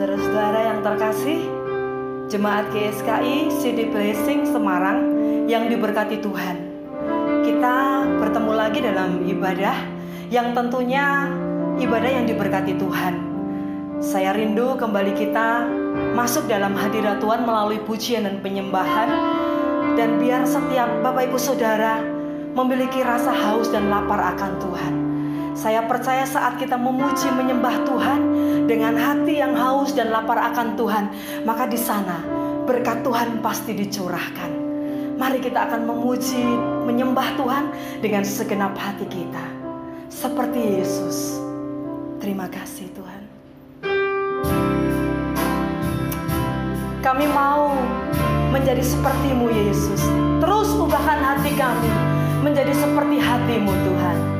Saudara-saudara yang terkasih Jemaat GSKI CD Blessing Semarang yang diberkati Tuhan. Kita bertemu lagi dalam ibadah yang tentunya ibadah yang diberkati Tuhan. Saya rindu kembali kita masuk dalam hadirat Tuhan melalui pujian dan penyembahan. Dan biar setiap Bapak Ibu Saudara memiliki rasa haus dan lapar akan Tuhan saya percaya saat kita memuji menyembah Tuhan dengan hati yang haus dan lapar akan Tuhan, maka di sana berkat Tuhan pasti dicurahkan. Mari kita akan memuji, menyembah Tuhan dengan segenap hati kita. Seperti Yesus. Terima kasih Tuhan. Kami mau menjadi sepertimu Yesus. Terus ubahkan hati kami menjadi seperti hatimu Tuhan.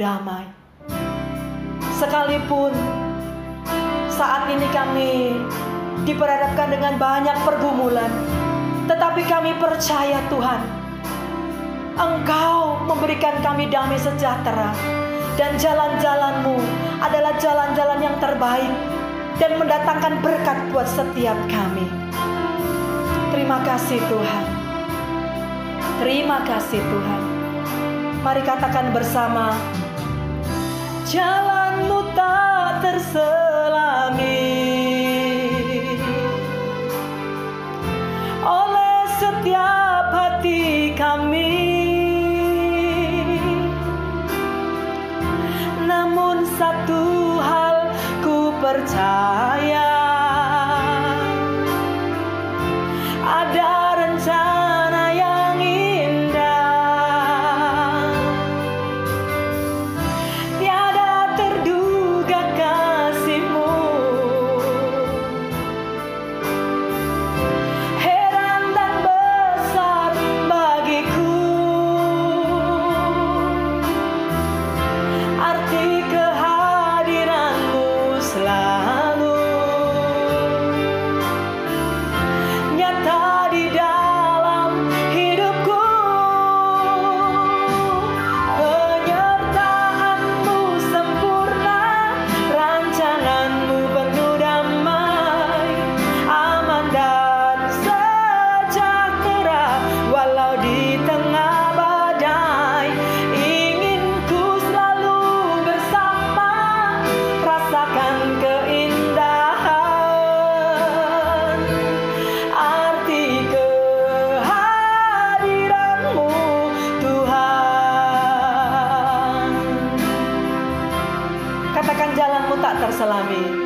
damai. Sekalipun saat ini kami diperhadapkan dengan banyak pergumulan, tetapi kami percaya Tuhan, Engkau memberikan kami damai sejahtera dan jalan-jalanmu adalah jalan-jalan yang terbaik dan mendatangkan berkat buat setiap kami. Terima kasih Tuhan. Terima kasih Tuhan. Mari katakan bersama, jalanmu tak terselami. Oleh setiap hati kami. Namun satu hal ku percaya. Salame.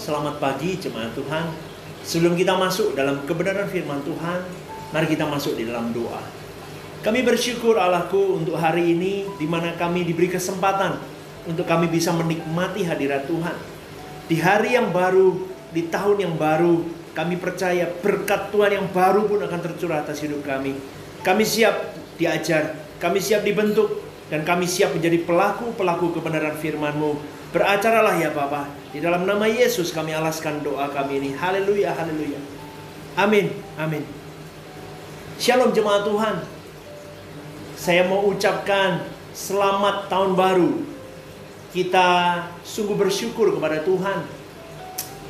Selamat pagi jemaat Tuhan. Sebelum kita masuk dalam kebenaran firman Tuhan, mari kita masuk di dalam doa. Kami bersyukur Allahku untuk hari ini di mana kami diberi kesempatan untuk kami bisa menikmati hadirat Tuhan. Di hari yang baru, di tahun yang baru, kami percaya berkat Tuhan yang baru pun akan tercurah atas hidup kami. Kami siap diajar, kami siap dibentuk, dan kami siap menjadi pelaku-pelaku kebenaran firman-Mu Beracaralah ya Bapa. Di dalam nama Yesus kami alaskan doa kami ini. Haleluya, haleluya. Amin, amin. Shalom jemaat Tuhan. Saya mau ucapkan selamat tahun baru. Kita sungguh bersyukur kepada Tuhan.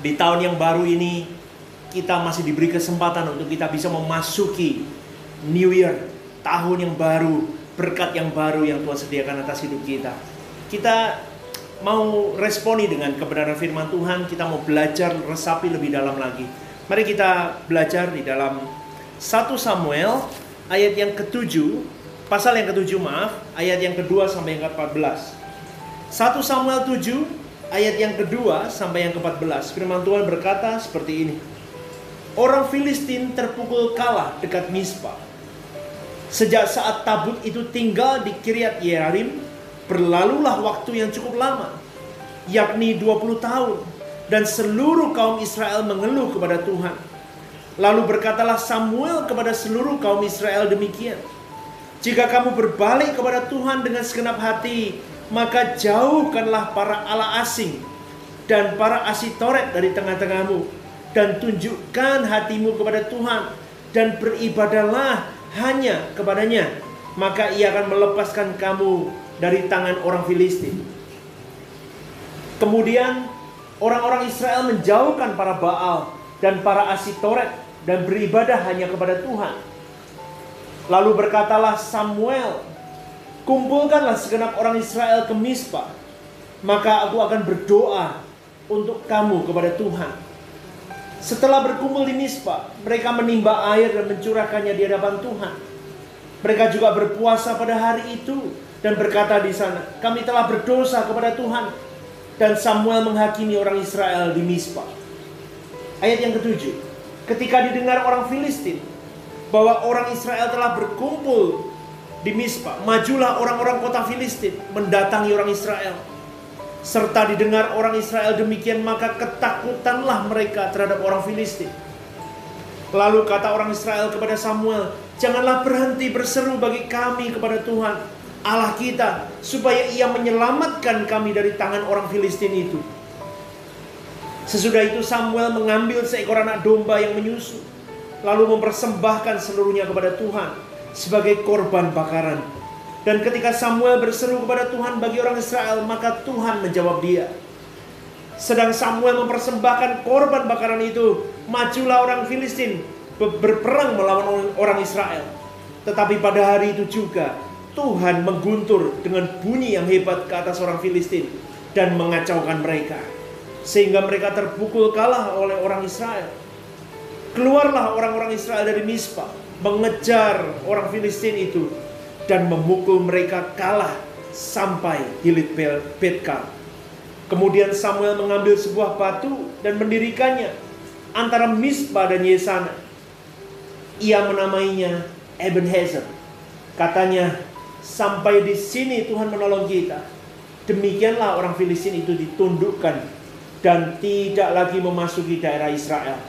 Di tahun yang baru ini kita masih diberi kesempatan untuk kita bisa memasuki New Year, tahun yang baru, berkat yang baru yang Tuhan sediakan atas hidup kita. Kita mau responi dengan kebenaran firman Tuhan, kita mau belajar resapi lebih dalam lagi. Mari kita belajar di dalam 1 Samuel ayat yang ketujuh, pasal yang ketujuh maaf, ayat yang kedua sampai yang ke-14. 1 Samuel 7 ayat yang kedua sampai yang ke-14. Firman Tuhan berkata seperti ini. Orang Filistin terpukul kalah dekat Mispa. Sejak saat tabut itu tinggal di Kiryat Yearim, Berlalulah waktu yang cukup lama, yakni 20 tahun, dan seluruh kaum Israel mengeluh kepada Tuhan. Lalu berkatalah Samuel kepada seluruh kaum Israel demikian. Jika kamu berbalik kepada Tuhan dengan segenap hati, maka jauhkanlah para ala asing dan para asitoret dari tengah-tengahmu dan tunjukkan hatimu kepada Tuhan dan beribadahlah hanya kepadanya maka ia akan melepaskan kamu dari tangan orang Filistin. Kemudian orang-orang Israel menjauhkan para Baal dan para Asitoret dan beribadah hanya kepada Tuhan. Lalu berkatalah Samuel, kumpulkanlah segenap orang Israel ke Mispa, maka aku akan berdoa untuk kamu kepada Tuhan. Setelah berkumpul di Mispa, mereka menimba air dan mencurahkannya di hadapan Tuhan. Mereka juga berpuasa pada hari itu dan berkata di sana, kami telah berdosa kepada Tuhan. Dan Samuel menghakimi orang Israel di Mispa. Ayat yang ketujuh, ketika didengar orang Filistin bahwa orang Israel telah berkumpul di Mispa, majulah orang-orang kota Filistin mendatangi orang Israel. Serta didengar orang Israel demikian, maka ketakutanlah mereka terhadap orang Filistin. Lalu kata orang Israel kepada Samuel, "Janganlah berhenti berseru bagi kami kepada Tuhan, Allah kita supaya ia menyelamatkan kami dari tangan orang Filistin itu. Sesudah itu Samuel mengambil seekor anak domba yang menyusu lalu mempersembahkan seluruhnya kepada Tuhan sebagai korban bakaran. Dan ketika Samuel berseru kepada Tuhan bagi orang Israel, maka Tuhan menjawab dia. Sedang Samuel mempersembahkan korban bakaran itu, majulah orang Filistin berperang melawan orang Israel. Tetapi pada hari itu juga Tuhan mengguntur dengan bunyi yang hebat ke atas orang Filistin dan mengacaukan mereka sehingga mereka terpukul kalah oleh orang Israel. Keluarlah orang-orang Israel dari Mispa mengejar orang Filistin itu dan memukul mereka kalah sampai Hilit Betkar. Kemudian Samuel mengambil sebuah batu dan mendirikannya antara Mispa dan Yesana. Ia menamainya Ebenezer. Katanya, Sampai di sini Tuhan menolong kita. Demikianlah orang Filistin itu ditundukkan dan tidak lagi memasuki daerah Israel.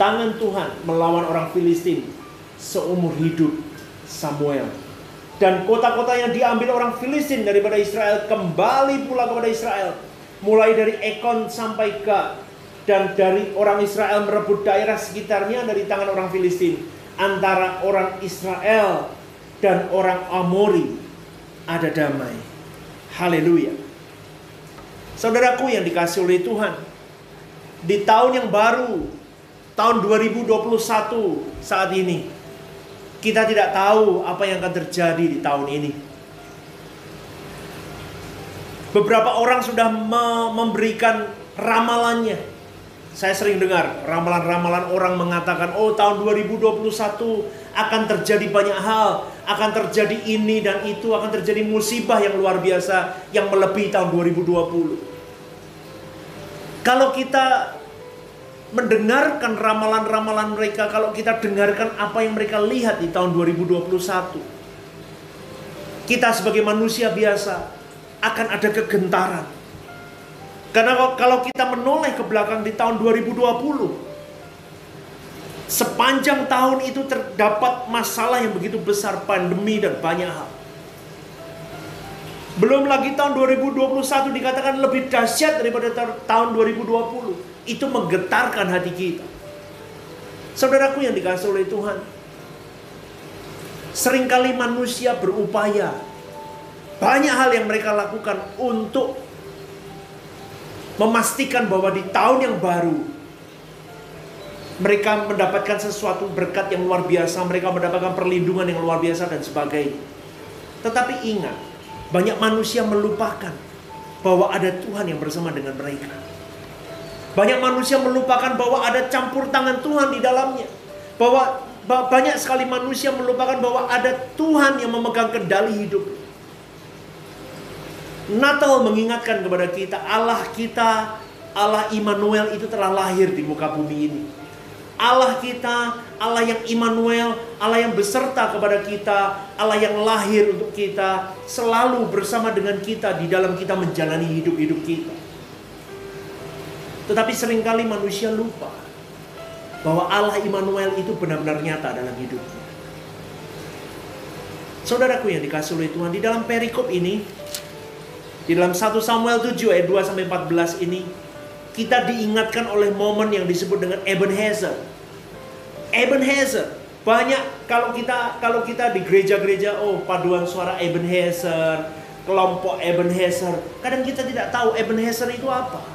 Tangan Tuhan melawan orang Filistin seumur hidup Samuel. Dan kota-kota yang diambil orang Filistin daripada Israel kembali pula kepada Israel. Mulai dari Ekon sampai ke dan dari orang Israel merebut daerah sekitarnya dari tangan orang Filistin. Antara orang Israel dan orang Amori ada damai. Haleluya. Saudaraku yang dikasih oleh Tuhan, di tahun yang baru, tahun 2021 saat ini, kita tidak tahu apa yang akan terjadi di tahun ini. Beberapa orang sudah memberikan ramalannya saya sering dengar ramalan-ramalan orang mengatakan, "Oh, tahun 2021 akan terjadi banyak hal, akan terjadi ini dan itu, akan terjadi musibah yang luar biasa yang melebihi tahun 2020." Kalau kita mendengarkan ramalan-ramalan mereka, kalau kita dengarkan apa yang mereka lihat di tahun 2021, kita sebagai manusia biasa akan ada kegentaran. Karena kalau kita menoleh ke belakang di tahun 2020, sepanjang tahun itu terdapat masalah yang begitu besar, pandemi dan banyak hal. Belum lagi tahun 2021 dikatakan lebih dahsyat daripada tahun 2020. Itu menggetarkan hati kita. Saudaraku yang dikasih oleh Tuhan. Seringkali manusia berupaya. Banyak hal yang mereka lakukan untuk memastikan bahwa di tahun yang baru mereka mendapatkan sesuatu berkat yang luar biasa, mereka mendapatkan perlindungan yang luar biasa dan sebagainya. Tetapi ingat, banyak manusia melupakan bahwa ada Tuhan yang bersama dengan mereka. Banyak manusia melupakan bahwa ada campur tangan Tuhan di dalamnya. Bahwa banyak sekali manusia melupakan bahwa ada Tuhan yang memegang kendali hidup. Natal mengingatkan kepada kita Allah kita, Allah Immanuel itu telah lahir di muka bumi ini. Allah kita, Allah yang Immanuel, Allah yang beserta kepada kita, Allah yang lahir untuk kita, selalu bersama dengan kita di dalam kita menjalani hidup-hidup kita. Tetapi sering kali manusia lupa bahwa Allah Immanuel itu benar-benar nyata dalam hidupnya. Saudaraku yang dikasih oleh Tuhan, di dalam perikop ini, di dalam 1 Samuel 7 ayat 2 sampai 14 ini, kita diingatkan oleh momen yang disebut dengan Ebenezer. Ebenezer banyak kalau kita kalau kita di gereja-gereja oh paduan suara Ebenezer, kelompok Ebenezer. Kadang kita tidak tahu Ebenezer itu apa.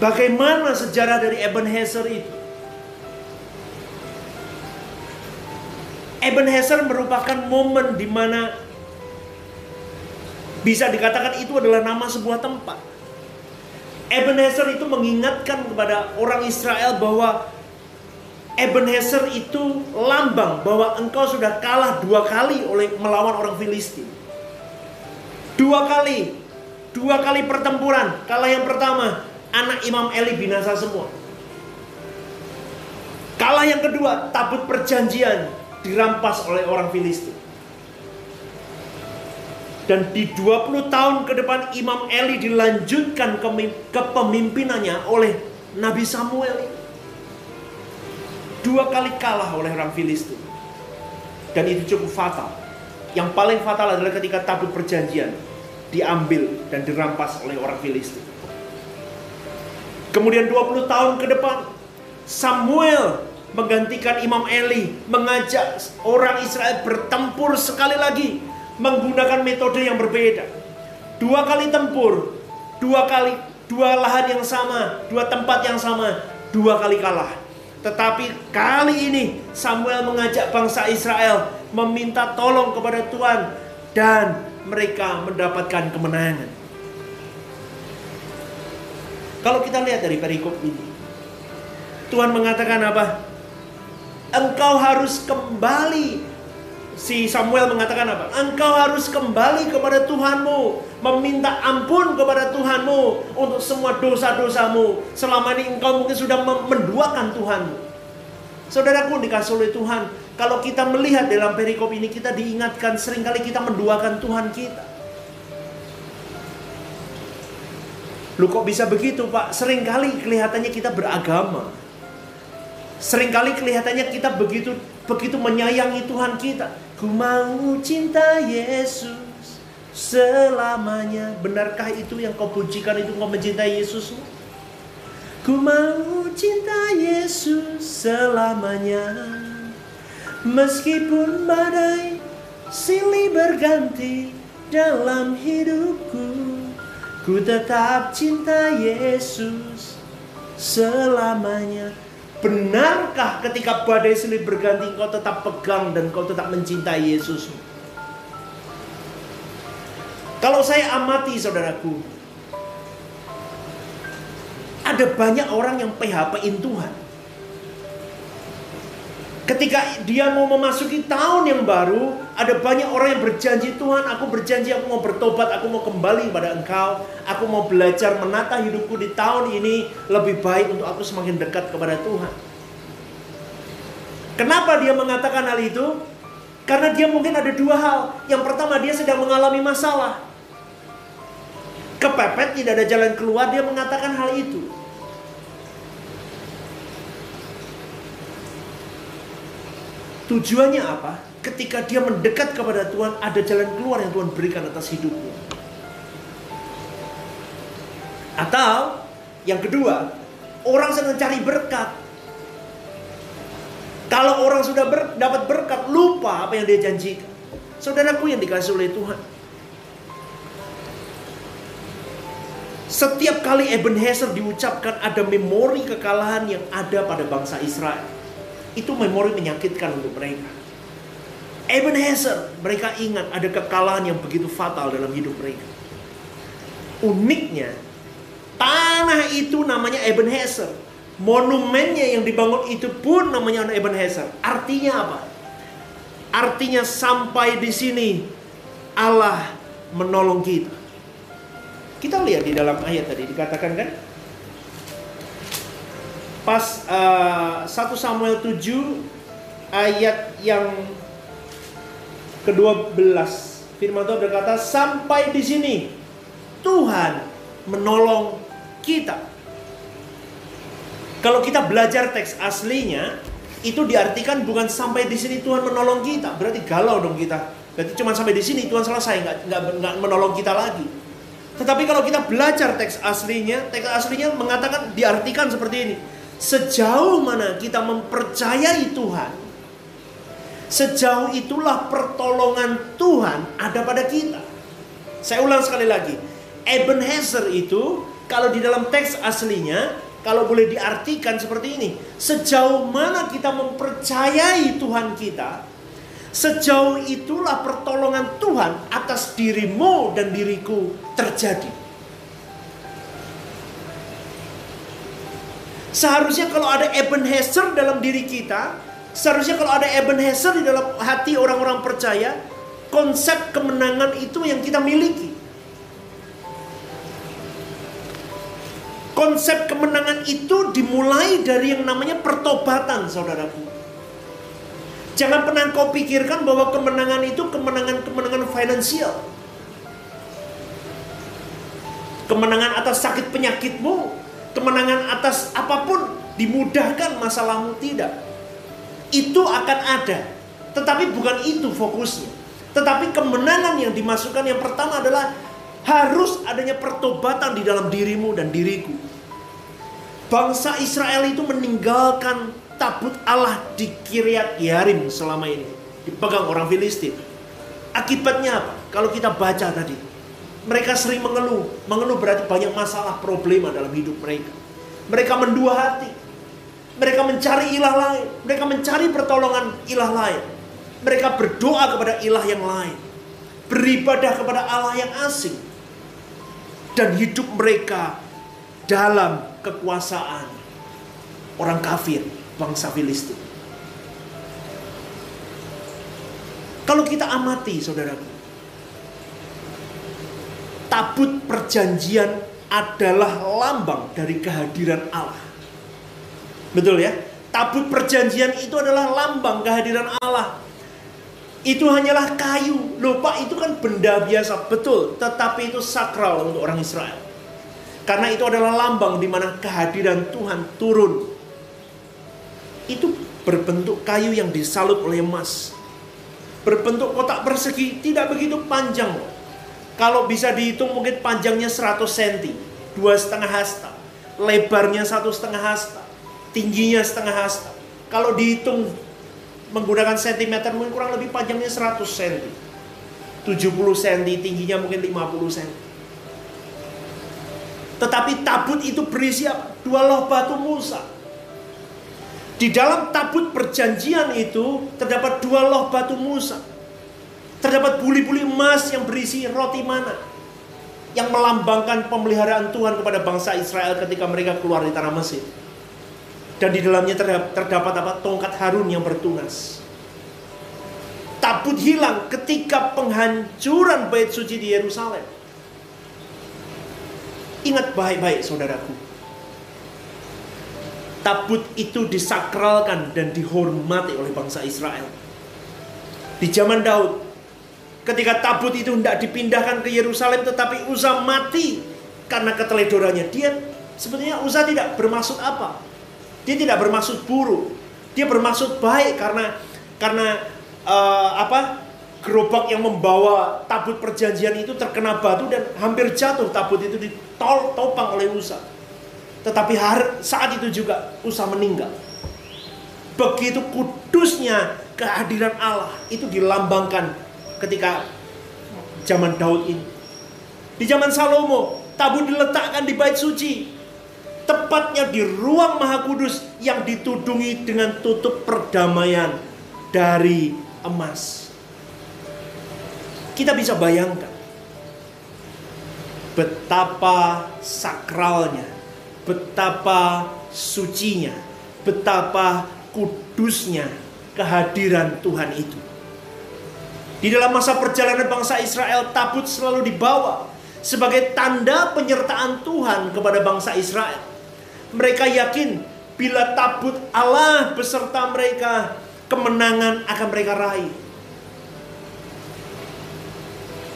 Bagaimana sejarah dari Ebenezer itu? Ebenezer merupakan momen di mana bisa dikatakan itu adalah nama sebuah tempat. Ebenezer itu mengingatkan kepada orang Israel bahwa Ebenezer itu lambang bahwa engkau sudah kalah dua kali oleh melawan orang Filistin. Dua kali, dua kali pertempuran. Kalah yang pertama, anak Imam Eli binasa semua. Kalah yang kedua, tabut perjanjian dirampas oleh orang Filistin. Dan di 20 tahun ke depan Imam Eli dilanjutkan kepemimpinannya oleh Nabi Samuel. Dua kali kalah oleh orang Filistin. Dan itu cukup fatal. Yang paling fatal adalah ketika tabut perjanjian diambil dan dirampas oleh orang Filistin. Kemudian 20 tahun ke depan Samuel menggantikan Imam Eli, mengajak orang Israel bertempur sekali lagi menggunakan metode yang berbeda. Dua kali tempur, dua kali dua lahan yang sama, dua tempat yang sama, dua kali kalah. Tetapi kali ini Samuel mengajak bangsa Israel meminta tolong kepada Tuhan dan mereka mendapatkan kemenangan. Kalau kita lihat dari perikop ini, Tuhan mengatakan apa? Engkau harus kembali si Samuel mengatakan apa? Engkau harus kembali kepada Tuhanmu, meminta ampun kepada Tuhanmu untuk semua dosa-dosamu. Selama ini engkau mungkin sudah menduakan Tuhanmu. Saudaraku dikasih oleh Tuhan, kalau kita melihat dalam perikop ini kita diingatkan sering kali kita menduakan Tuhan kita. Lu kok bisa begitu pak? Seringkali kelihatannya kita beragama. Seringkali kelihatannya kita begitu begitu menyayangi Tuhan kita. Ku mau cinta Yesus selamanya. Benarkah itu yang kau pujikan itu kau mencintai Yesus? Ku mau cinta Yesus selamanya. Meskipun badai silih berganti dalam hidupku, ku tetap cinta Yesus selamanya. Benarkah ketika badai silih berganti kau tetap pegang dan kau tetap mencintai Yesus? Kalau saya amati saudaraku, ada banyak orang yang PHP-in Tuhan. Ketika dia mau memasuki tahun yang baru, Ada banyak orang yang berjanji, Tuhan aku berjanji aku mau bertobat, aku mau kembali pada engkau. Aku mau belajar menata hidupku di tahun ini lebih baik untuk aku semakin dekat kepada Tuhan. Kenapa dia mengatakan hal itu? Karena dia mungkin ada dua hal. Yang pertama dia sedang mengalami masalah. Kepepet tidak ada jalan keluar, dia mengatakan hal itu. Tujuannya apa? Ketika dia mendekat kepada Tuhan, ada jalan keluar yang Tuhan berikan atas hidupnya. Atau yang kedua, orang sedang cari berkat. Kalau orang sudah ber, dapat berkat, lupa apa yang dia janjikan. Saudaraku yang dikasih oleh Tuhan. Setiap kali Ebenezer diucapkan ada memori kekalahan yang ada pada bangsa Israel. Itu memori menyakitkan untuk mereka. Ebenezer, mereka ingat ada kekalahan yang begitu fatal dalam hidup mereka. Uniknya, tanah itu namanya Ebenezer. Monumennya yang dibangun itu pun namanya Ebenezer. Artinya apa? Artinya sampai di sini Allah menolong kita. Kita lihat di dalam ayat tadi dikatakan kan? Pas uh, eh, 1 Samuel 7 ayat yang ke-12 firman Tuhan berkata sampai di sini Tuhan menolong kita. Kalau kita belajar teks aslinya itu diartikan bukan sampai di sini Tuhan menolong kita, berarti galau dong kita. Berarti cuma sampai di sini Tuhan selesai, nggak, nggak, nggak menolong kita lagi. Tetapi kalau kita belajar teks aslinya, teks aslinya mengatakan diartikan seperti ini. Sejauh mana kita mempercayai Tuhan, Sejauh itulah pertolongan Tuhan ada pada kita. Saya ulang sekali lagi. Ebenezer itu kalau di dalam teks aslinya kalau boleh diartikan seperti ini, sejauh mana kita mempercayai Tuhan kita, sejauh itulah pertolongan Tuhan atas dirimu dan diriku terjadi. Seharusnya kalau ada Ebenezer dalam diri kita, Seharusnya kalau ada Ebenezer di dalam hati orang-orang percaya, konsep kemenangan itu yang kita miliki. Konsep kemenangan itu dimulai dari yang namanya pertobatan, saudaraku. Jangan pernah kau pikirkan bahwa kemenangan itu kemenangan-kemenangan finansial. Kemenangan atas sakit penyakitmu, kemenangan atas apa pun, dimudahkan masalahmu tidak itu akan ada. Tetapi bukan itu fokusnya. Tetapi kemenangan yang dimasukkan yang pertama adalah harus adanya pertobatan di dalam dirimu dan diriku. Bangsa Israel itu meninggalkan tabut Allah di Kiryat Yarim selama ini. Dipegang orang Filistin. Akibatnya apa? Kalau kita baca tadi. Mereka sering mengeluh. Mengeluh berarti banyak masalah, problema dalam hidup mereka. Mereka mendua hati mereka mencari ilah lain. Mereka mencari pertolongan ilah lain. Mereka berdoa kepada ilah yang lain. Beribadah kepada Allah yang asing. Dan hidup mereka dalam kekuasaan orang kafir, bangsa Filistin. Kalau kita amati, saudaraku, tabut perjanjian adalah lambang dari kehadiran Allah. Betul ya? Tabut perjanjian itu adalah lambang kehadiran Allah. Itu hanyalah kayu. Loh Pak itu kan benda biasa. Betul. Tetapi itu sakral untuk orang Israel. Karena itu adalah lambang di mana kehadiran Tuhan turun. Itu berbentuk kayu yang disalut oleh emas. Berbentuk kotak persegi. Tidak begitu panjang. Kalau bisa dihitung mungkin panjangnya 100 cm. Dua setengah hasta. Lebarnya satu setengah hasta tingginya setengah hasta. Kalau dihitung menggunakan sentimeter mungkin kurang lebih panjangnya 100 cm. 70 cm, tingginya mungkin 50 cm. Tetapi tabut itu berisi? Dua loh batu Musa. Di dalam tabut perjanjian itu terdapat dua loh batu Musa. Terdapat buli-buli emas yang berisi roti mana. Yang melambangkan pemeliharaan Tuhan kepada bangsa Israel ketika mereka keluar di tanah Mesir. Dan di dalamnya terdapat, apa? Tongkat Harun yang bertunas. tabut hilang ketika penghancuran bait suci di Yerusalem. Ingat baik-baik saudaraku. Tabut itu disakralkan dan dihormati oleh bangsa Israel. Di zaman Daud, ketika tabut itu tidak dipindahkan ke Yerusalem tetapi Uza mati karena keteledorannya. Dia sebetulnya Uza tidak bermaksud apa. Dia tidak bermaksud buruk. Dia bermaksud baik karena karena uh, apa gerobak yang membawa tabut perjanjian itu terkena batu dan hampir jatuh tabut itu ditopang oleh Usa. Tetapi hari, saat itu juga Usa meninggal. Begitu kudusnya kehadiran Allah itu dilambangkan ketika zaman Daud ini. Di zaman Salomo, tabut diletakkan di bait suci. Tepatnya di ruang maha kudus yang ditudungi dengan tutup perdamaian dari emas. Kita bisa bayangkan betapa sakralnya, betapa sucinya, betapa kudusnya kehadiran Tuhan itu. Di dalam masa perjalanan bangsa Israel, tabut selalu dibawa sebagai tanda penyertaan Tuhan kepada bangsa Israel. Mereka yakin bila tabut Allah beserta mereka, kemenangan akan mereka raih.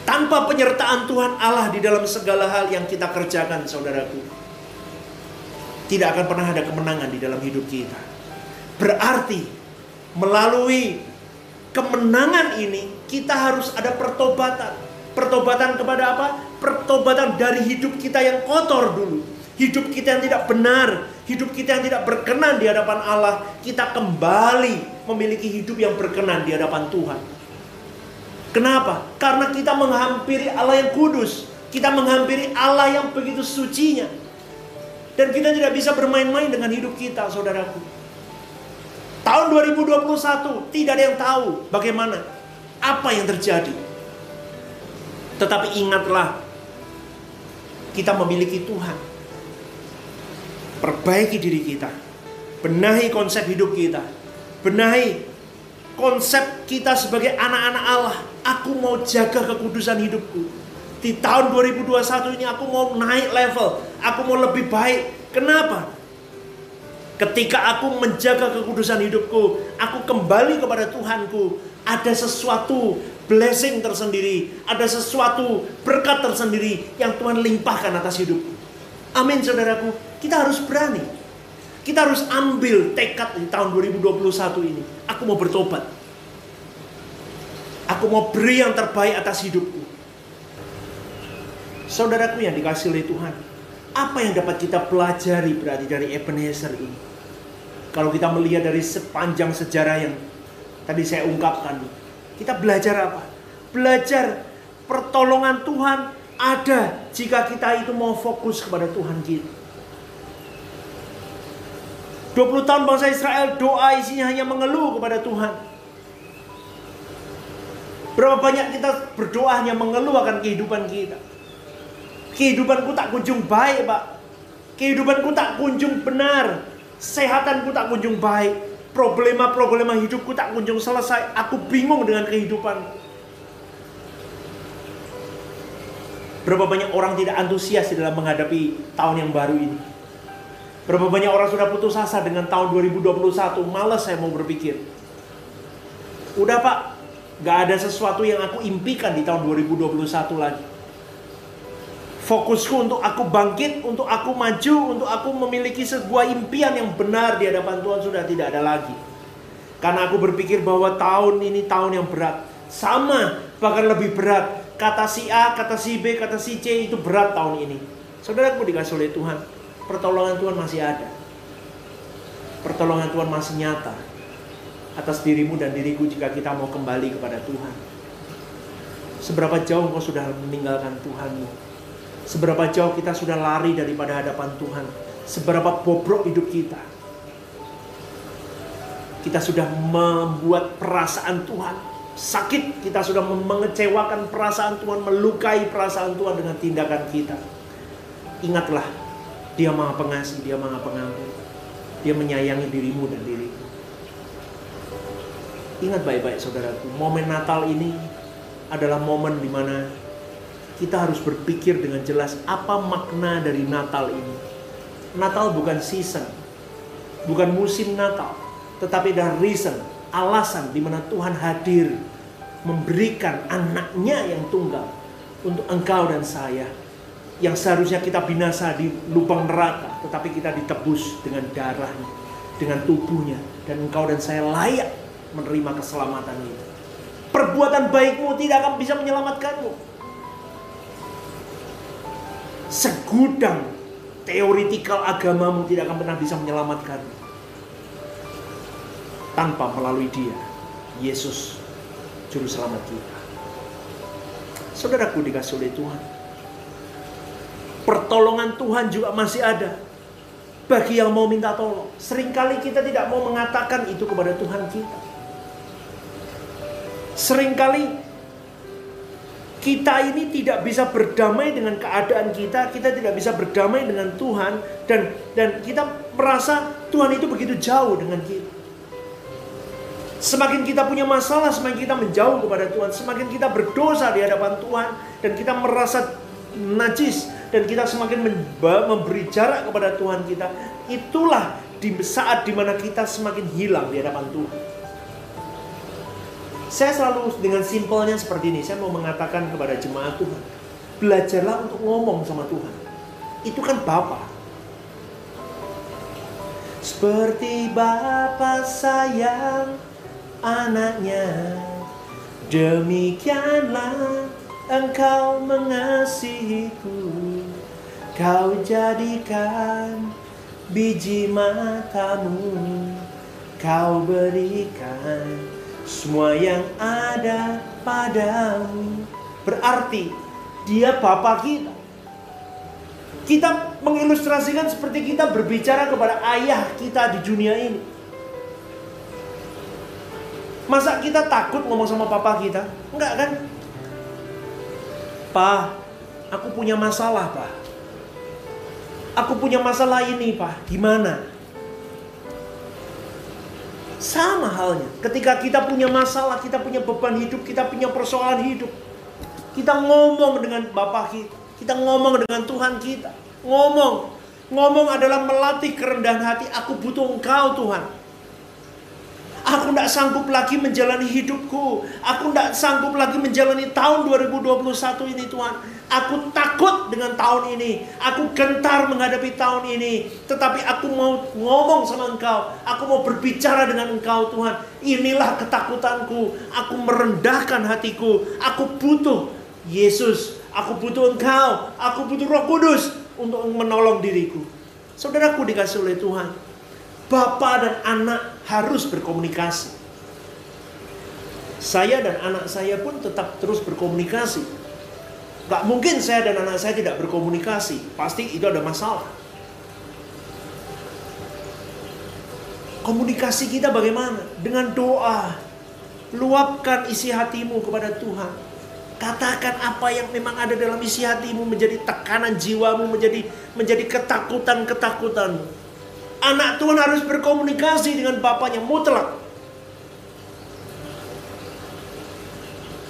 Tanpa penyertaan Tuhan Allah di dalam segala hal yang kita kerjakan, saudaraku, tidak akan pernah ada kemenangan di dalam hidup kita. Berarti melalui kemenangan ini kita harus ada pertobatan. Pertobatan kepada apa? Pertobatan dari hidup kita yang kotor dulu. Hidup kita yang tidak benar, hidup kita yang tidak berkenan di hadapan Allah, kita kembali memiliki hidup yang berkenan di hadapan Tuhan. Kenapa? Karena kita menghampiri Allah yang kudus, kita menghampiri Allah yang begitu sucinya. Dan kita tidak bisa bermain-main dengan hidup kita, saudaraku. Tahun 2021 tidak ada yang tahu bagaimana apa yang terjadi. Tetapi ingatlah kita memiliki Tuhan Perbaiki diri kita. Benahi konsep hidup kita. Benahi konsep kita sebagai anak-anak Allah. Aku mau jaga kekudusan hidupku. Di tahun 2021 ini aku mau naik level. Aku mau lebih baik. Kenapa? Ketika aku menjaga kekudusan hidupku, aku kembali kepada Tuhanku. Ada sesuatu blessing tersendiri, ada sesuatu berkat tersendiri yang Tuhan limpahkan atas hidupku. Amin saudaraku. Kita harus berani. Kita harus ambil tekad di tahun 2021 ini. Aku mau bertobat. Aku mau beri yang terbaik atas hidupku. Saudaraku yang dikasih oleh Tuhan. Apa yang dapat kita pelajari berarti dari Ebenezer ini? Kalau kita melihat dari sepanjang sejarah yang tadi saya ungkapkan. Kita belajar apa? Belajar pertolongan Tuhan ada jika kita itu mau fokus kepada Tuhan kita. 20 tahun bangsa Israel doa isinya hanya mengeluh kepada Tuhan. Berapa banyak kita berdoa hanya mengeluh akan kehidupan kita. Kehidupanku tak kunjung baik, Pak. Kehidupanku tak kunjung benar. Sehatanku tak kunjung baik. Problema-problema hidupku tak kunjung selesai. Aku bingung dengan kehidupan. Berapa banyak orang tidak antusias dalam menghadapi tahun yang baru ini. Berapa banyak orang sudah putus asa dengan tahun 2021. Males saya mau berpikir. Udah pak, gak ada sesuatu yang aku impikan di tahun 2021 lagi. Fokusku untuk aku bangkit, untuk aku maju, untuk aku memiliki sebuah impian yang benar di hadapan Tuhan sudah tidak ada lagi. Karena aku berpikir bahwa tahun ini tahun yang berat. Sama, bahkan lebih berat kata si A, kata si B, kata si C itu berat tahun ini. Saudaraku dikasih oleh Tuhan, pertolongan Tuhan masih ada. Pertolongan Tuhan masih nyata atas dirimu dan diriku jika kita mau kembali kepada Tuhan. Seberapa jauh kau sudah meninggalkan Tuhanmu? Seberapa jauh kita sudah lari daripada hadapan Tuhan? Seberapa bobrok hidup kita? Kita sudah membuat perasaan Tuhan sakit, kita sudah mengecewakan perasaan Tuhan, melukai perasaan Tuhan dengan tindakan kita. Ingatlah, dia maha pengasih, dia maha pengampun. Dia menyayangi dirimu dan diriku. Ingat baik-baik saudaraku, momen Natal ini adalah momen di mana kita harus berpikir dengan jelas apa makna dari Natal ini. Natal bukan season, bukan musim Natal, tetapi ada reason, alasan di mana Tuhan hadir memberikan anaknya yang tunggal untuk engkau dan saya yang seharusnya kita binasa di lubang neraka, tetapi kita ditebus dengan darahnya, dengan tubuhnya, dan engkau dan saya layak menerima keselamatan itu. Perbuatan baikmu tidak akan bisa menyelamatkanmu. Segudang teoritikal agamamu tidak akan pernah bisa menyelamatkan tanpa melalui dia Yesus juru selamat kita. Saudaraku dikasih oleh Tuhan pertolongan Tuhan juga masih ada bagi yang mau minta tolong sering kali kita tidak mau mengatakan itu kepada Tuhan kita sering kali kita ini tidak bisa berdamai dengan keadaan kita, kita tidak bisa berdamai dengan Tuhan dan dan kita merasa Tuhan itu begitu jauh dengan kita. Semakin kita punya masalah, semakin kita menjauh kepada Tuhan, semakin kita berdosa di hadapan Tuhan dan kita merasa najis dan kita semakin memberi jarak kepada Tuhan kita. Itulah di saat di mana kita semakin hilang di hadapan Tuhan. Saya selalu dengan simpelnya seperti ini, saya mau mengatakan kepada jemaat Tuhan, belajarlah untuk ngomong sama Tuhan. Itu kan Bapa. Seperti Bapa sayang anaknya, demikianlah engkau mengasihiku. Kau jadikan biji matamu, kau berikan semua yang ada padamu. Berarti dia Bapa kita. Kita mengilustrasikan seperti kita berbicara kepada ayah kita di dunia ini. Masa kita takut ngomong sama papa kita? Enggak kan? Pa, aku punya masalah, Pak. Aku punya masalah ini, Pak. Gimana? Sama halnya, ketika kita punya masalah, kita punya beban hidup, kita punya persoalan hidup. Kita ngomong dengan Bapak kita, kita ngomong dengan Tuhan kita. Ngomong, ngomong adalah melatih kerendahan hati. Aku butuh Engkau Tuhan. Aku tidak sanggup lagi menjalani hidupku. Aku tidak sanggup lagi menjalani tahun 2021 ini Tuhan. Aku takut dengan tahun ini. Aku gentar menghadapi tahun ini. Tetapi aku mau ngomong sama engkau. Aku mau berbicara dengan engkau Tuhan. Inilah ketakutanku. Aku merendahkan hatiku. Aku butuh Yesus. Aku butuh engkau. Aku butuh roh kudus untuk menolong diriku. Saudaraku dikasih oleh Tuhan. Bapak dan anak harus berkomunikasi. Saya dan anak saya pun tetap terus berkomunikasi Gak mungkin saya dan anak saya tidak berkomunikasi. Pasti itu ada masalah. Komunikasi kita bagaimana? Dengan doa. Luapkan isi hatimu kepada Tuhan. Katakan apa yang memang ada dalam isi hatimu menjadi tekanan jiwamu, menjadi menjadi ketakutan-ketakutan. Anak Tuhan harus berkomunikasi dengan bapaknya mutlak.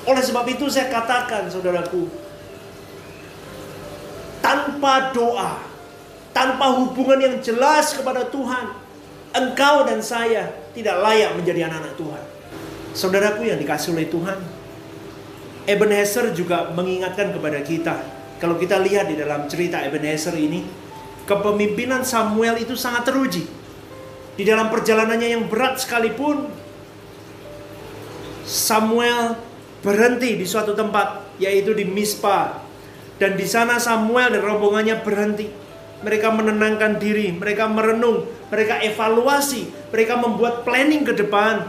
Oleh sebab itu saya katakan saudaraku, tanpa doa, tanpa hubungan yang jelas kepada Tuhan, engkau dan saya tidak layak menjadi anak-anak Tuhan. Saudaraku yang dikasih oleh Tuhan, Ebenezer juga mengingatkan kepada kita. Kalau kita lihat di dalam cerita Ebenezer ini, kepemimpinan Samuel itu sangat teruji. Di dalam perjalanannya yang berat sekalipun, Samuel berhenti di suatu tempat, yaitu di Mispa, dan di sana Samuel dan rombongannya berhenti. Mereka menenangkan diri, mereka merenung, mereka evaluasi, mereka membuat planning ke depan.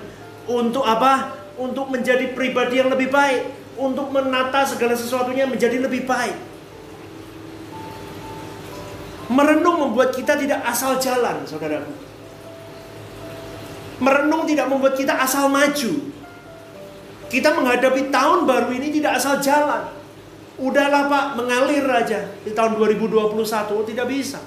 Untuk apa? Untuk menjadi pribadi yang lebih baik, untuk menata segala sesuatunya menjadi lebih baik. Merenung membuat kita tidak asal jalan, saudaraku. Merenung tidak membuat kita asal maju. Kita menghadapi tahun baru ini tidak asal jalan. Udahlah Pak, mengalir aja di tahun 2021 tidak bisa.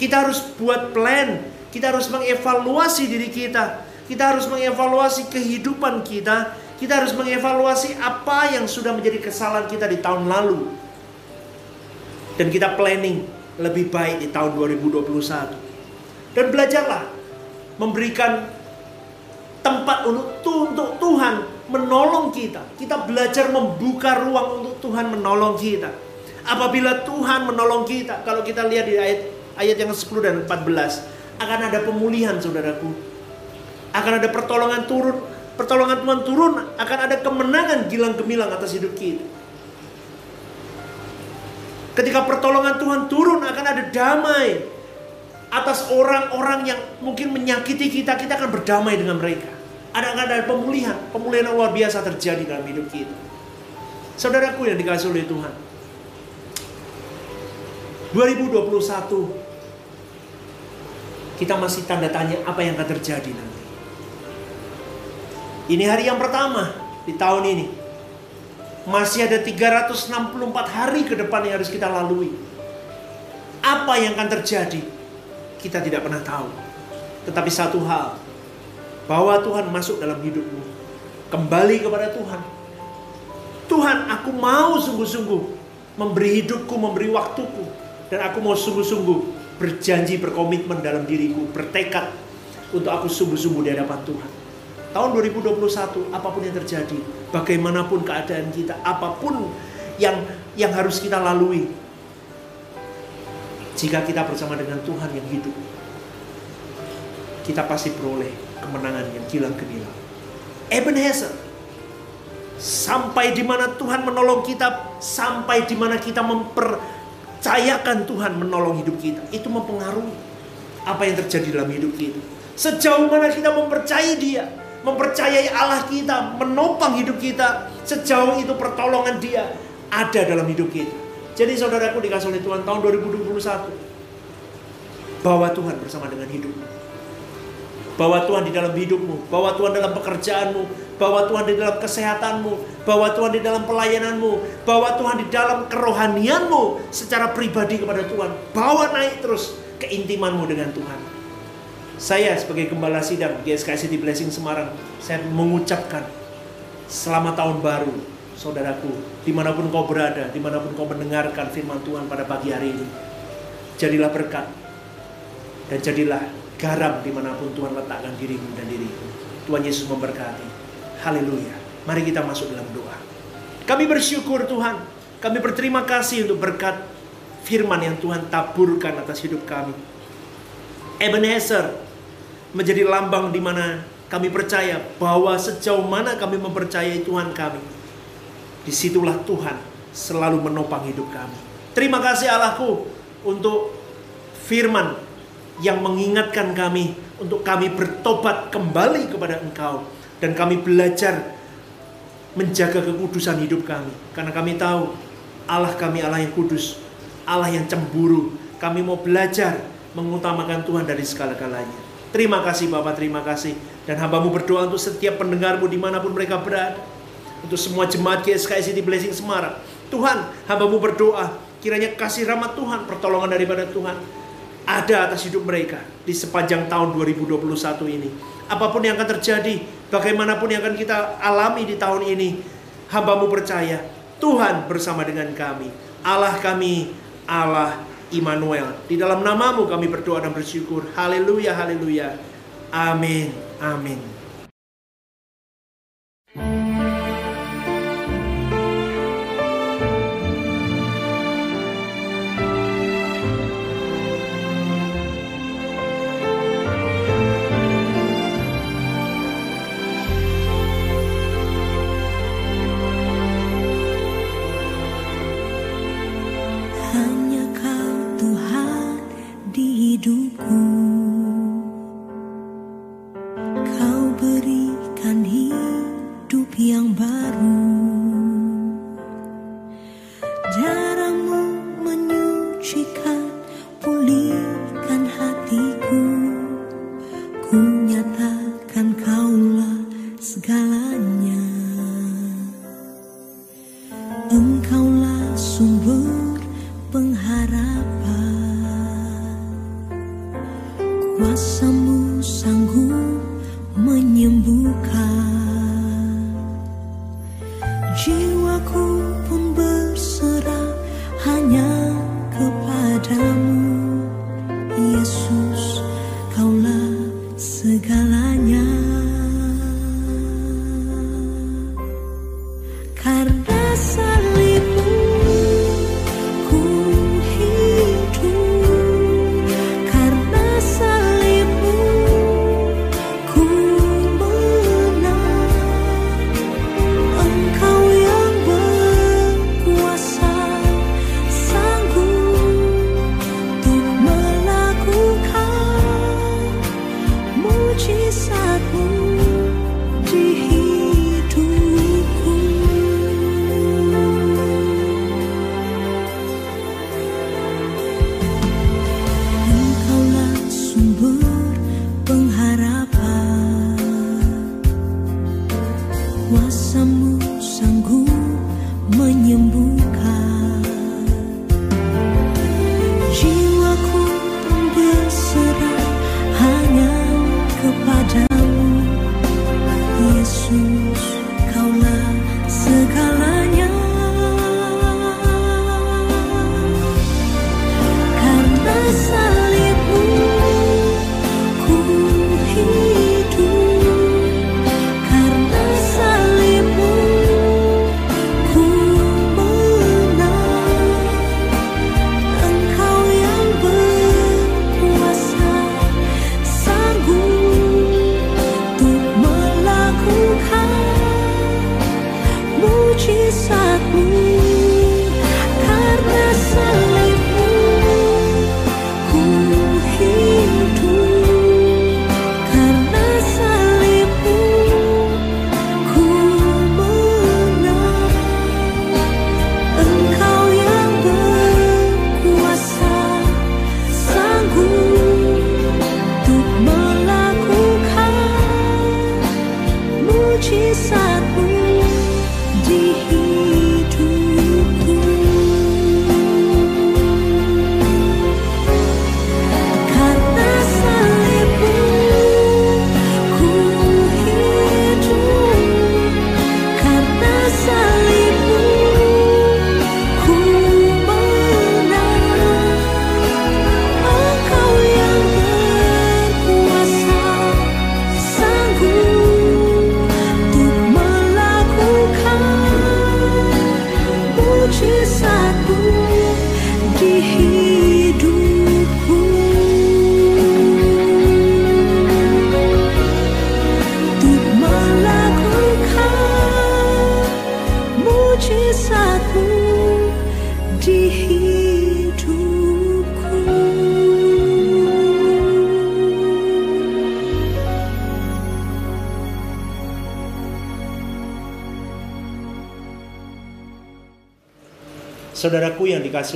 Kita harus buat plan, kita harus mengevaluasi diri kita. Kita harus mengevaluasi kehidupan kita. Kita harus mengevaluasi apa yang sudah menjadi kesalahan kita di tahun lalu. Dan kita planning lebih baik di tahun 2021. Dan belajarlah memberikan tempat untuk, untuk Tuhan menolong kita. Kita belajar membuka ruang untuk Tuhan menolong kita. Apabila Tuhan menolong kita, kalau kita lihat di ayat ayat yang 10 dan 14, akan ada pemulihan saudaraku. Akan ada pertolongan turun, pertolongan Tuhan turun, akan ada kemenangan gilang gemilang atas hidup kita. Ketika pertolongan Tuhan turun akan ada damai atas orang-orang yang mungkin menyakiti kita, kita akan berdamai dengan mereka. Ada ada pemulihan, pemulihan yang luar biasa terjadi dalam hidup kita. Saudaraku yang dikasih oleh Tuhan. 2021 kita masih tanda tanya apa yang akan terjadi nanti. Ini hari yang pertama di tahun ini. Masih ada 364 hari ke depan yang harus kita lalui. Apa yang akan terjadi? Kita tidak pernah tahu. Tetapi satu hal, bahwa Tuhan masuk dalam hidupmu. Kembali kepada Tuhan. Tuhan, aku mau sungguh-sungguh memberi hidupku, memberi waktuku. Dan aku mau sungguh-sungguh berjanji, berkomitmen dalam diriku, bertekad untuk aku sungguh-sungguh di hadapan Tuhan. Tahun 2021, apa pun yang terjadi, bagaimanapun keadaan kita, apa pun yang yang harus kita lalui, jika kita bersama dengan Tuhan yang hidup, kita pasti peroleh kemenangan yang gilang gemilang. Ebenezer, sampai di mana Tuhan menolong kita, sampai di mana kita mempercayakan Tuhan menolong hidup kita, itu mempengaruhi apa yang terjadi dalam hidup kita. Sejauh mana kita mempercayai Dia, mempercayai Allah kita, menopang hidup kita. Sejauh itu pertolongan dia ada dalam hidup kita. Jadi saudaraku dikasih oleh Tuhan tahun 2021. Bawa Tuhan bersama dengan hidup. Bawa Tuhan di dalam hidupmu, bawa Tuhan dalam pekerjaanmu, bawa Tuhan di dalam kesehatanmu, bawa Tuhan di dalam pelayananmu, bawa Tuhan di dalam kerohanianmu secara pribadi kepada Tuhan. Bawa naik terus keintimanmu dengan Tuhan. Saya sebagai gembala sidang GSK City Blessing Semarang, saya mengucapkan selamat tahun baru, saudaraku, di mana pun kau berada, di mana pun kau mendengarkan firman Tuhan pada pagi hari ini. Jadilah berkat, dan jadilah garam di mana pun Tuhan letakkan dirimu dan diriku. Tuhan Yesus memberkati. Haleluya. Mari kita masuk dalam doa. Kami bersyukur Tuhan. Kami berterima kasih untuk berkat firman yang Tuhan taburkan atas hidup kami. Ebenezer, menjadi lambang di mana kami percaya bahwa sejauh mana kami mempercayai Tuhan kami, di situlah Tuhan selalu menopang hidup kami. Terima kasih Allahku untuk firman yang mengingatkan kami untuk kami bertobat kembali kepada Engkau dan kami belajar menjaga kekudusan hidup kami karena kami tahu Allah kami Allah yang kudus, Allah yang cemburu. Kami mau belajar mengutamakan Tuhan dari segala-galanya. Terima kasih Bapak, terima kasih. Dan hambamu berdoa untuk setiap pendengarmu di mana pun mereka berada. Untuk semua jemaat GSKI City Blessing Semarang. Tuhan, hambamu berdoa. Kiranya kasih rahmat Tuhan, pertolongan daripada Tuhan. Ada atas hidup mereka di sepanjang tahun 2021 ini. Apa pun yang akan terjadi, bagaimanapun yang akan kita alami di tahun ini. Hambamu percaya, Tuhan bersama dengan kami. Allah kami, Allah Immanuel. Di dalam namamu kami berdoa dan bersyukur. Haleluya, haleluya. Amin, amin. you.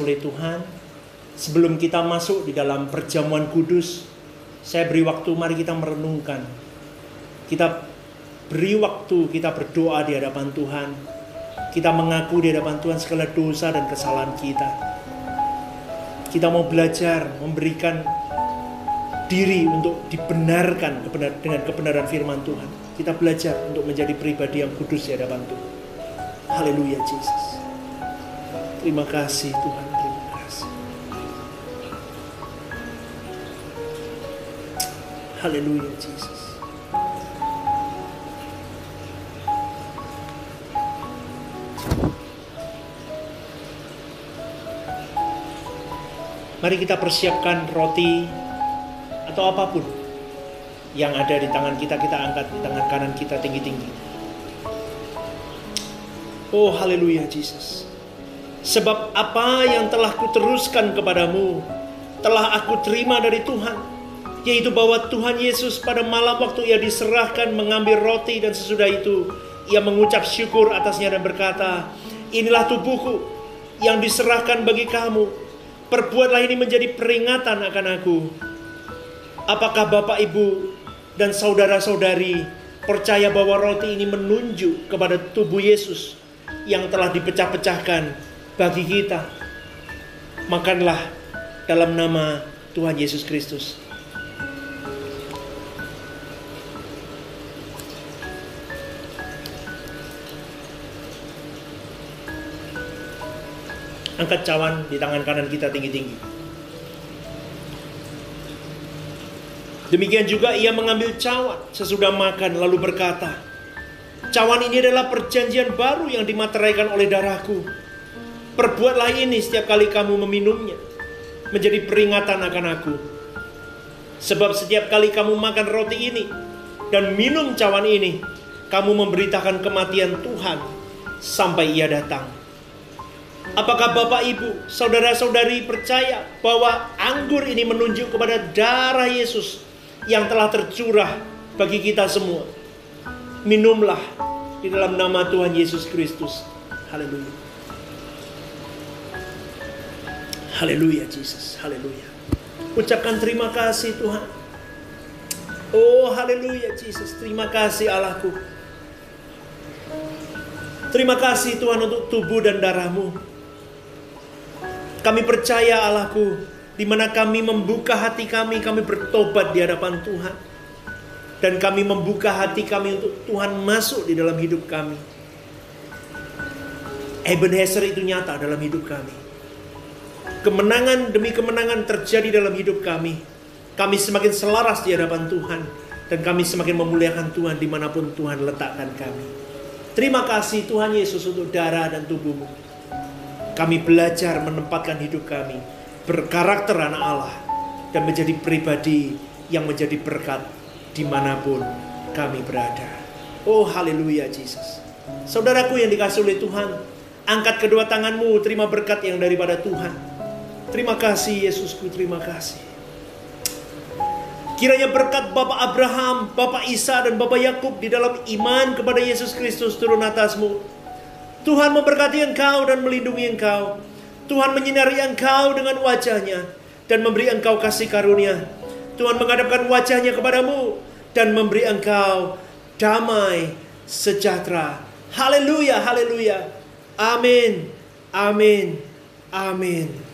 Oleh Tuhan, sebelum kita masuk di dalam perjamuan kudus, saya beri waktu mari kita merenungkan. Kita beri waktu kita berdoa di hadapan Tuhan. Kita mengaku di hadapan Tuhan segala dosa dan kesalahan kita. Kita mau belajar memberikan diri untuk dibenarkan dengan kebenaran firman Tuhan. Kita belajar untuk menjadi pribadi yang kudus di hadapan Tuhan. Haleluya Jesus. Terima kasih Tuhan, terima kasih. Haleluya Jesus. Mari kita persiapkan roti atau apa pun yang ada di tangan kita, kita angkat di tangan kanan kita tinggi-tinggi. Oh haleluya Jesus. Sebab apa yang telah kuteruskan kepadamu telah aku terima dari Tuhan, yaitu bahwa Tuhan Yesus pada malam waktu ia diserahkan mengambil roti dan sesudah itu ia mengucap syukur atasnya dan berkata, "Inilah tubuhku yang diserahkan bagi kamu. Perbuatlah ini menjadi peringatan akan aku." Apakah Bapak Ibu dan saudara-saudari percaya bahwa roti ini menunjuk kepada tubuh Yesus yang telah dipecah-pecahkan bagi kita. Makanlah dalam nama Tuhan Yesus Kristus. Angkat cawan di tangan kanan kita tinggi-tinggi. Demikian juga ia mengambil cawan sesudah makan lalu berkata, Cawan ini adalah perjanjian baru yang dimateraikan oleh darahku. Perbuatlah ini setiap kali kamu meminumnya. Menjadi peringatan akan aku. Sebab setiap kali kamu makan roti ini dan minum cawan ini, kamu memberitakan kematian Tuhan sampai ia datang. Apakah Bapak Ibu, saudara-saudari percaya bahwa anggur ini menunjuk kepada darah Yesus yang telah tercurah bagi kita semua? Minumlah di dalam nama Tuhan Yesus Kristus. Haleluya. Haleluya Jesus, haleluya. Ucapkan terima kasih Tuhan. Oh haleluya Jesus, terima kasih Allahku. Terima kasih Tuhan untuk tubuh dan darahmu. Kami percaya Allahku, di mana kami membuka hati kami, kami bertobat di hadapan Tuhan. Dan kami membuka hati kami untuk Tuhan masuk di dalam hidup kami. Ebenezer itu nyata dalam hidup kami kemenangan demi kemenangan terjadi dalam hidup kami. Kami semakin selaras di hadapan Tuhan. Dan kami semakin memuliakan Tuhan di mana pun Tuhan letakkan kami. Terima kasih Tuhan Yesus untuk darah dan tubuhmu. Kami belajar menempatkan hidup kami berkarakter anak Allah dan menjadi pribadi yang menjadi berkat di mana pun kami berada. Oh haleluya Jesus. Saudaraku yang dikasih oleh Tuhan, angkat kedua tanganmu, terima berkat yang daripada Tuhan. Terima kasih Yesusku, terima kasih. Kiranya berkat Bapak Abraham, Bapak Isa dan Bapak Yakub di dalam iman kepada Yesus Kristus turun atasmu. Tuhan memberkati engkau dan melindungi engkau. Tuhan menyinari engkau dengan wajahnya dan memberi engkau kasih karunia. Tuhan menghadapkan wajahnya kepadamu dan memberi engkau damai sejahtera. Haleluya, haleluya. Amin. Amin. Amin.